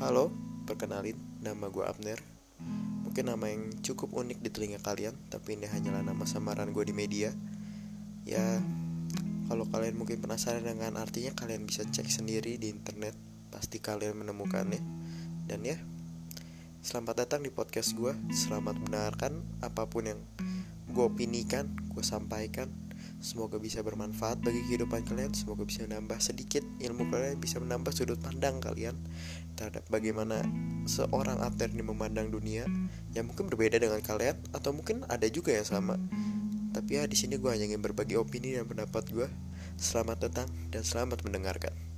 Halo, perkenalin, nama gue Abner. Mungkin nama yang cukup unik di telinga kalian Tapi ini hanyalah nama samaran gue di media. Ya, kalau kalian mungkin penasaran dengan artinya Kalian bisa cek sendiri di internet. Pasti kalian menemukannya. Dan ya, selamat datang di podcast gue Selamat mendengarkan apa pun yang gue opinikan, gue sampaikan Semoga bisa bermanfaat bagi kehidupan kalian. Semoga bisa menambah sedikit ilmu kalian Bisa menambah sudut pandang kalian Terhadap bagaimana seorang atlet ini memandang dunia. Yang mungkin berbeda dengan kalian Atau mungkin ada juga yang sama. Tapi ya di sini gue hanya ingin berbagi opini dan pendapat gue Selamat datang dan selamat mendengarkan